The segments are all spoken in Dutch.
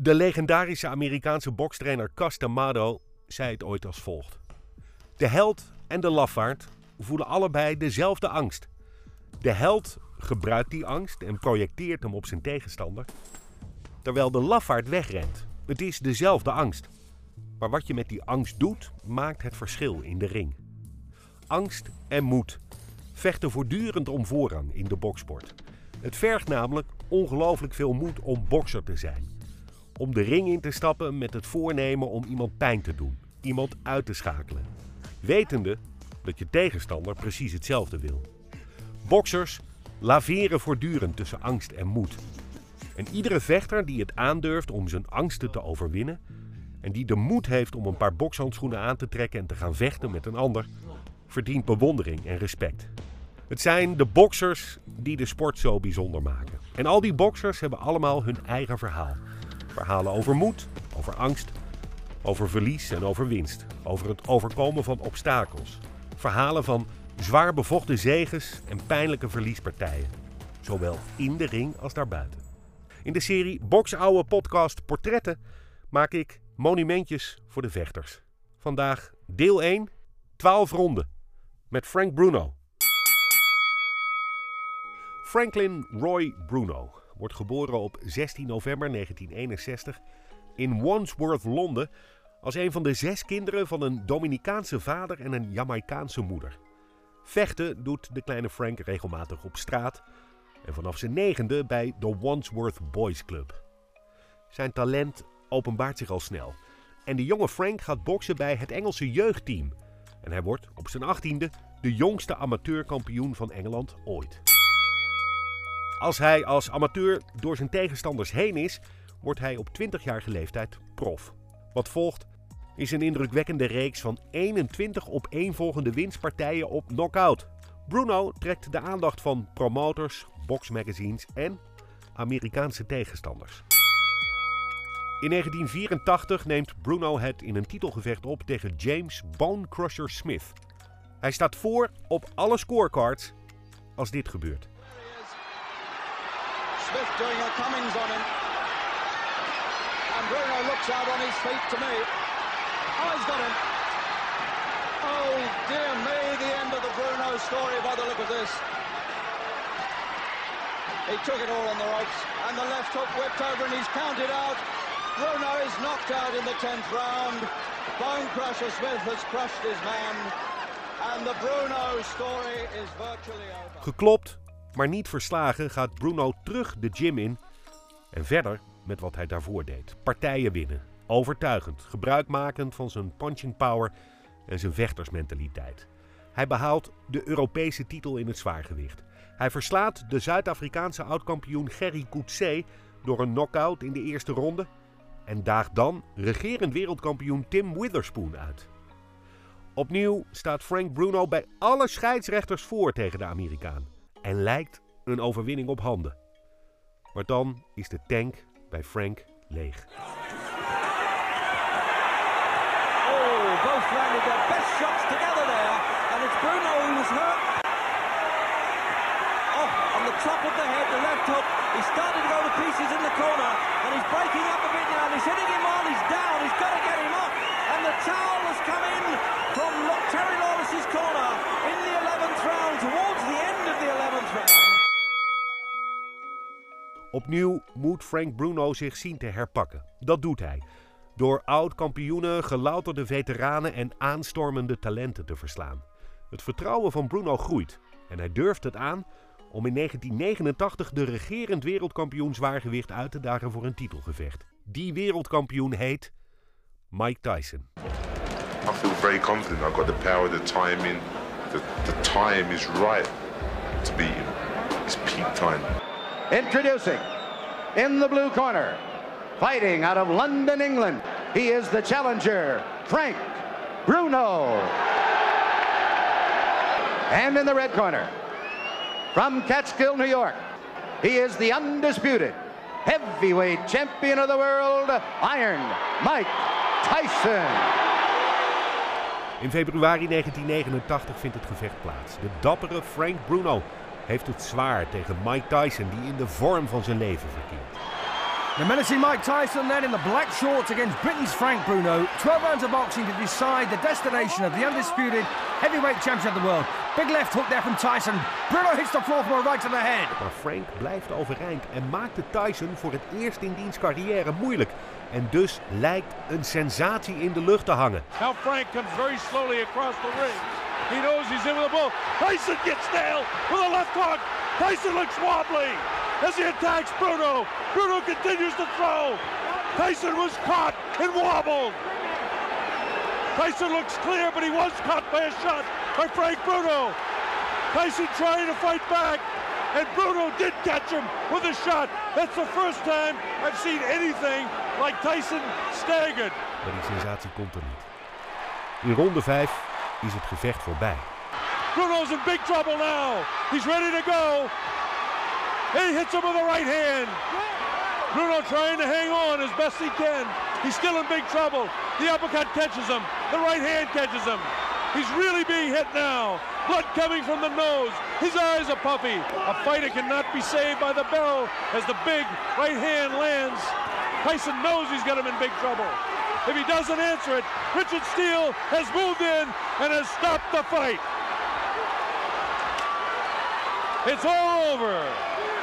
De legendarische Amerikaanse bokstrainer Cus D'Amato zei het ooit als volgt. De held en de lafaard voelen allebei dezelfde angst. De held gebruikt die angst en projecteert hem op zijn tegenstander, terwijl de lafaard wegrent. Het is dezelfde angst. Maar wat je met die angst doet, maakt het verschil in de ring. Angst en moed vechten voortdurend om voorrang in de boksport. Het vergt namelijk ongelooflijk veel moed om bokser te zijn. Om de ring in te stappen met het voornemen om iemand pijn te doen, iemand uit te schakelen. Wetende dat je tegenstander precies hetzelfde wil. Boksers laveren voortdurend tussen angst en moed. En iedere vechter die het aandurft om zijn angsten te overwinnen en die de moed heeft om een paar bokshandschoenen aan te trekken en te gaan vechten met een ander, verdient bewondering en respect. Het zijn de boksers die de sport zo bijzonder maken. En al die boksers hebben allemaal hun eigen verhaal. Verhalen over moed, over angst, over verlies en over winst. Over het overkomen van obstakels. Verhalen van zwaar bevochten zeges en pijnlijke verliespartijen. Zowel in de ring als daarbuiten. In de serie Boksouwe podcast Portretten maak ik monumentjes voor de vechters. Vandaag deel 1, 12 ronden met Frank Bruno. Franklin Roy Bruno wordt geboren op 16 november 1961 in Wandsworth, Londen, als een van de zes kinderen van een Dominicaanse vader en een Jamaicaanse moeder. Vechten doet de kleine Frank regelmatig op straat en vanaf zijn negende bij de Wandsworth Boys Club. Zijn talent openbaart zich al snel en de jonge Frank gaat boksen bij het Engelse jeugdteam. En hij wordt op zijn achttiende de jongste amateurkampioen van Engeland ooit. Als hij als amateur door zijn tegenstanders heen is, wordt hij op 20-jarige leeftijd prof. Wat volgt is een indrukwekkende reeks van 21 opeenvolgende winstpartijen op knockout. Bruno trekt de aandacht van promotors, boxmagazines en Amerikaanse tegenstanders. In 1984 neemt Bruno het in een titelgevecht op tegen James Bone Crusher Smith. Hij staat voor op alle scorecards als dit gebeurt. Doing a Cummings on him. And Bruno looks out on his feet to me. Oh, he's got him. Oh, dear me, the end of the Bruno story by the look of this. He took it all on the ropes, and the left hook whipped over, and he's counted out. Bruno is knocked out in the 10th round. Bone Crusher Smith has crushed his man. And the Bruno story is virtually over. Geklopt, maar niet verslagen gaat Bruno terug de gym in en verder met wat hij daarvoor deed. Partijen winnen, overtuigend, gebruikmakend van zijn punching power en zijn vechtersmentaliteit. Hij behaalt de Europese titel in het zwaargewicht. Hij verslaat de Zuid-Afrikaanse oudkampioen Gerry Coetzee door een knockout in de eerste ronde en daagt dan regerend wereldkampioen Tim Witherspoon uit. Opnieuw staat Frank Bruno bij alle scheidsrechters voor tegen de Amerikaan en lijkt een overwinning op handen. Maar dan is de tank bij Frank leeg. Oh, both landed their best shots together there, and it's Bruno who was hurt. Oh, on the top of the head, the left hook. He's starting to go to pieces in the corner, and he's breaking up a bit now. He's hitting him on. He's down. He's got to get him up. And the towel has come in from Terry Lawless's corner Opnieuw moet Frank Bruno zich zien te herpakken. Dat doet hij. Door oud-kampioenen, gelouterde veteranen en aanstormende talenten te verslaan. Het vertrouwen van Bruno groeit en hij durft het aan om in 1989 de regerend wereldkampioen zwaargewicht uit te dagen voor een titelgevecht. Die wereldkampioen heet Mike Tyson. I feel very confident. Got the power, the timing. The, time is right to beat him. Peak time. Introducing, in the blue corner, fighting out of London, England, he is the challenger, Frank Bruno. And in the red corner, from Catskill, New York, he is the undisputed heavyweight champion of the world, Iron Mike Tyson. In februari 1989 vindt het gevecht plaats. De dappere Frank Bruno heeft het zwaar tegen Mike Tyson, die in de vorm van zijn leven verkeert. The menacing Mike Tyson then in the black shorts against Britain's Frank Bruno. 12 rounds of boxing to decide the destination of the undisputed heavyweight champion of the world. Big left hook there from Tyson. Bruno hits the floor from a right to the head. Maar Frank blijft overeind en maakte Tyson voor het eerst in diens carrière moeilijk. En dus lijkt een sensatie in de lucht te hangen. Now Frank comes very slowly across the ring. He knows he's in with a bull. Tyson gets nailed with a left hook. Tyson looks wobbly as he attacks Bruno. Bruno continues to throw. Tyson was caught and wobbled. Tyson looks clear, but he was caught by a shot by Frank Bruno. Tyson trying to fight back, and Bruno did catch him with a shot. That's the first time I've seen anything like Tyson staggered. Maar die sensatie komt er niet. In ronde 5 is het gevecht voorbij. Bruno's in big trouble now. He's ready to go. He hits him with the right hand. Bruno trying to hang on as best he can. He's still in big trouble. The uppercut catches him. The right hand catches him. He's really being hit now. Blood coming from the nose. His eyes are puffy. A fighter cannot be saved by the bell as the big right hand lands. Tyson knows he's got him in big trouble. If he doesn't answer it, Richard Steele has moved in and has stopped the fight. It's over.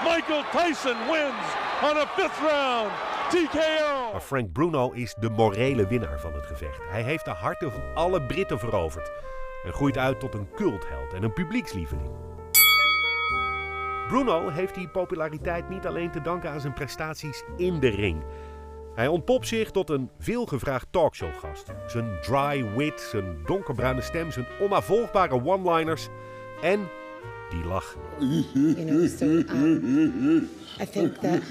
Michael Tyson wins on a fifth round TKO. Frank Bruno is de morele winnaar van het gevecht. Hij heeft de harten van alle Britten veroverd. En groeit uit tot een cultheld en een publiekslieveling. Bruno heeft die populariteit niet alleen te danken aan zijn prestaties in de ring. Hij ontpopt zich tot een veelgevraagd talkshowgast. Zijn dry wit, zijn donkerbruine stem, zijn onafvolgbare one-liners en die lach. You know, so um, I think that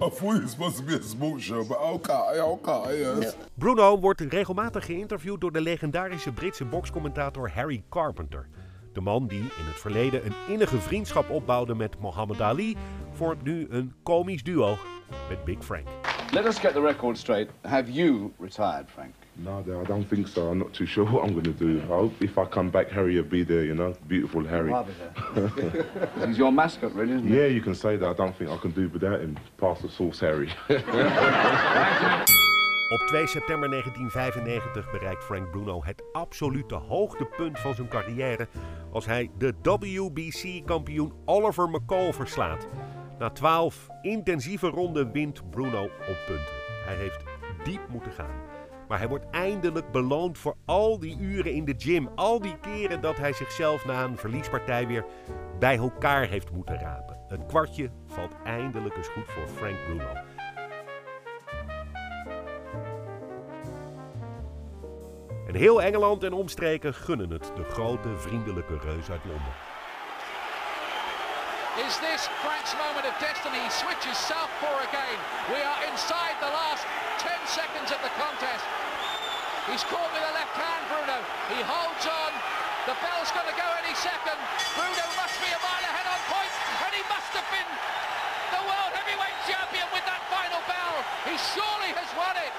I thought it was supposed to be a sports show, but okay, okay, yes. Bruno wordt regelmatig geïnterviewd door de legendarische Britse bokscommentator Harry Carpenter. De man die in het verleden een innige vriendschap opbouwde met Muhammad Ali, vormt nu een komisch duo met Big Frank. Let us get the record straight. Have you retired, Frank? No, I don't think so. I'm not too sure what I'm going to do. I hope if I come back, Harry will be there, you know. Beautiful Harry. He's your mascot, really, isn't he? Yeah, you can say that. I don't think I can do without him. Pass the sauce, Harry. Op 2 september 1995 bereikt Frank Bruno het absolute hoogtepunt van zijn carrière als hij de WBC-kampioen Oliver McCall verslaat. Na 12 intensieve ronden wint Bruno op punten. Hij heeft diep moeten gaan. Maar hij wordt eindelijk beloond voor al die uren in de gym. Al die keren dat hij zichzelf na een verliespartij weer bij elkaar heeft moeten rapen. Het kwartje valt eindelijk eens goed voor Frank Bruno. En heel Engeland en omstreken gunnen het de grote vriendelijke reus uit Londen. Is this Frank's moment of destiny? He switches southpaw again. We are inside the last 10 seconds of the contest. He's caught with a left hand, Bruno. He holds on. The bell's going to go any second. Bruno must be a mile ahead on point, and he must have been the world heavyweight champion with that final bell. He surely has won it.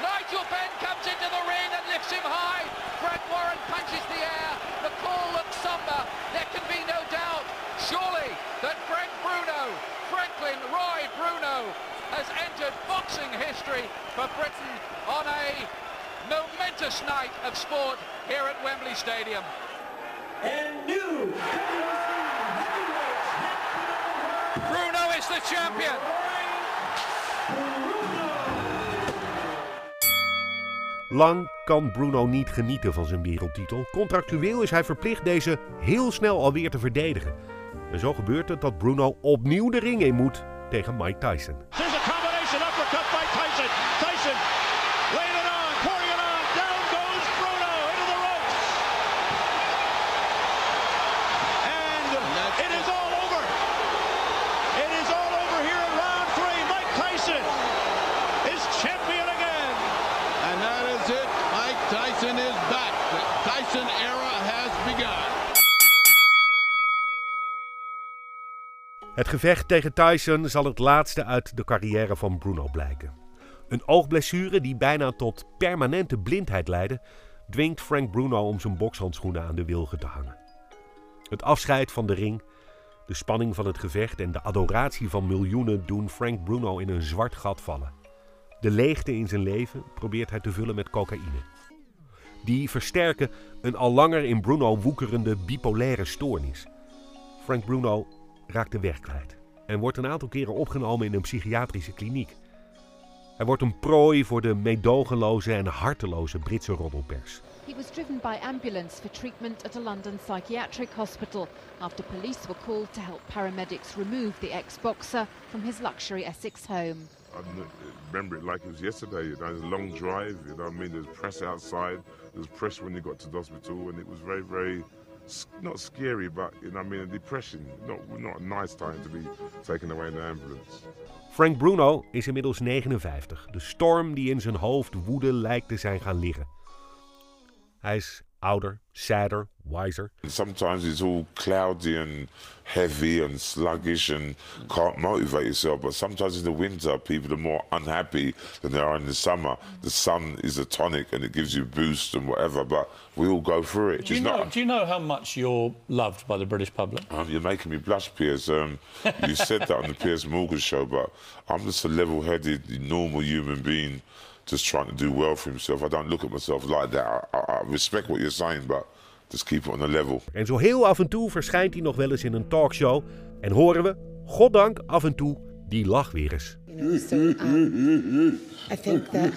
Nigel Benn comes into the ring and lifts him high. Frank Warren punches the air. The call looks somber. There can be no doubt, surely, that Frank Bruno, Franklin Roy Bruno, has entered boxing history for Britain on a momentous night of sport here at Wembley Stadium. And new Bruno is the champion. Lang kan Bruno niet genieten van zijn wereldtitel. Contractueel is hij verplicht deze heel snel alweer te verdedigen. En zo gebeurt het dat Bruno opnieuw de ring in moet tegen Mike Tyson. There's a combination uppercut by Tyson. Tyson laying it on, pouring it on. Down goes Bruno into the ropes. And it is all over. It is all over here in round three. Mike Tyson is champion again. And that is it. Mike Tyson is back. The Tyson era has begun. Het gevecht tegen Tyson zal het laatste uit de carrière van Bruno blijken. Een oogblessure die bijna tot permanente blindheid leidde, dwingt Frank Bruno om zijn bokshandschoenen aan de wilgen te hangen. Het afscheid van de ring De spanning van het gevecht en de adoratie van miljoenen doen Frank Bruno in een zwart gat vallen. De leegte in zijn leven probeert hij te vullen met cocaïne. Die versterken een al langer in Bruno woekerende bipolaire stoornis. Frank Bruno raakt de weg kwijt en wordt een aantal keren opgenomen in een psychiatrische kliniek. Hij wordt een prooi voor de meedogenloze en harteloze Britse roddelpers. He was driven by ambulance for treatment at a London psychiatric hospital after police were called to help paramedics remove the ex-boxer from his luxury Essex home. I uh, remember it like it was yesterday. You know, it was a long drive. You know, what I mean, there's press outside. There was press when you got to the hospital, and it was very, very s- not scary, but you know, I mean, a depression. Not not a nice time to be taken away in the ambulance. Frank Bruno is inmiddels 59. De storm die in zijn hoofd woedde lijkt te zijn gaan liggen. Hij is ouder, sadder, wiser. Sometimes it's all cloudy and heavy and sluggish and can't motivate yourself. But sometimes in the winter, people are more unhappy than they are in the summer. The sun is a tonic and it gives you a boost and whatever. But we all go through it. Do you, know, not. do you know how much you're loved by the British public? Um, you're making me blush, Piers. Um, you said that on the Piers Morgan show, but I'm just a level-headed, normal human being, just trying to do well for himself. I don't look at myself like that. I, I, I respect what you're saying, but just keep it on a level. En zo heel af en toe verschijnt hij nog wel eens in een talkshow en horen we, goddank af en toe, die lach weer eens. You know, so um, I think that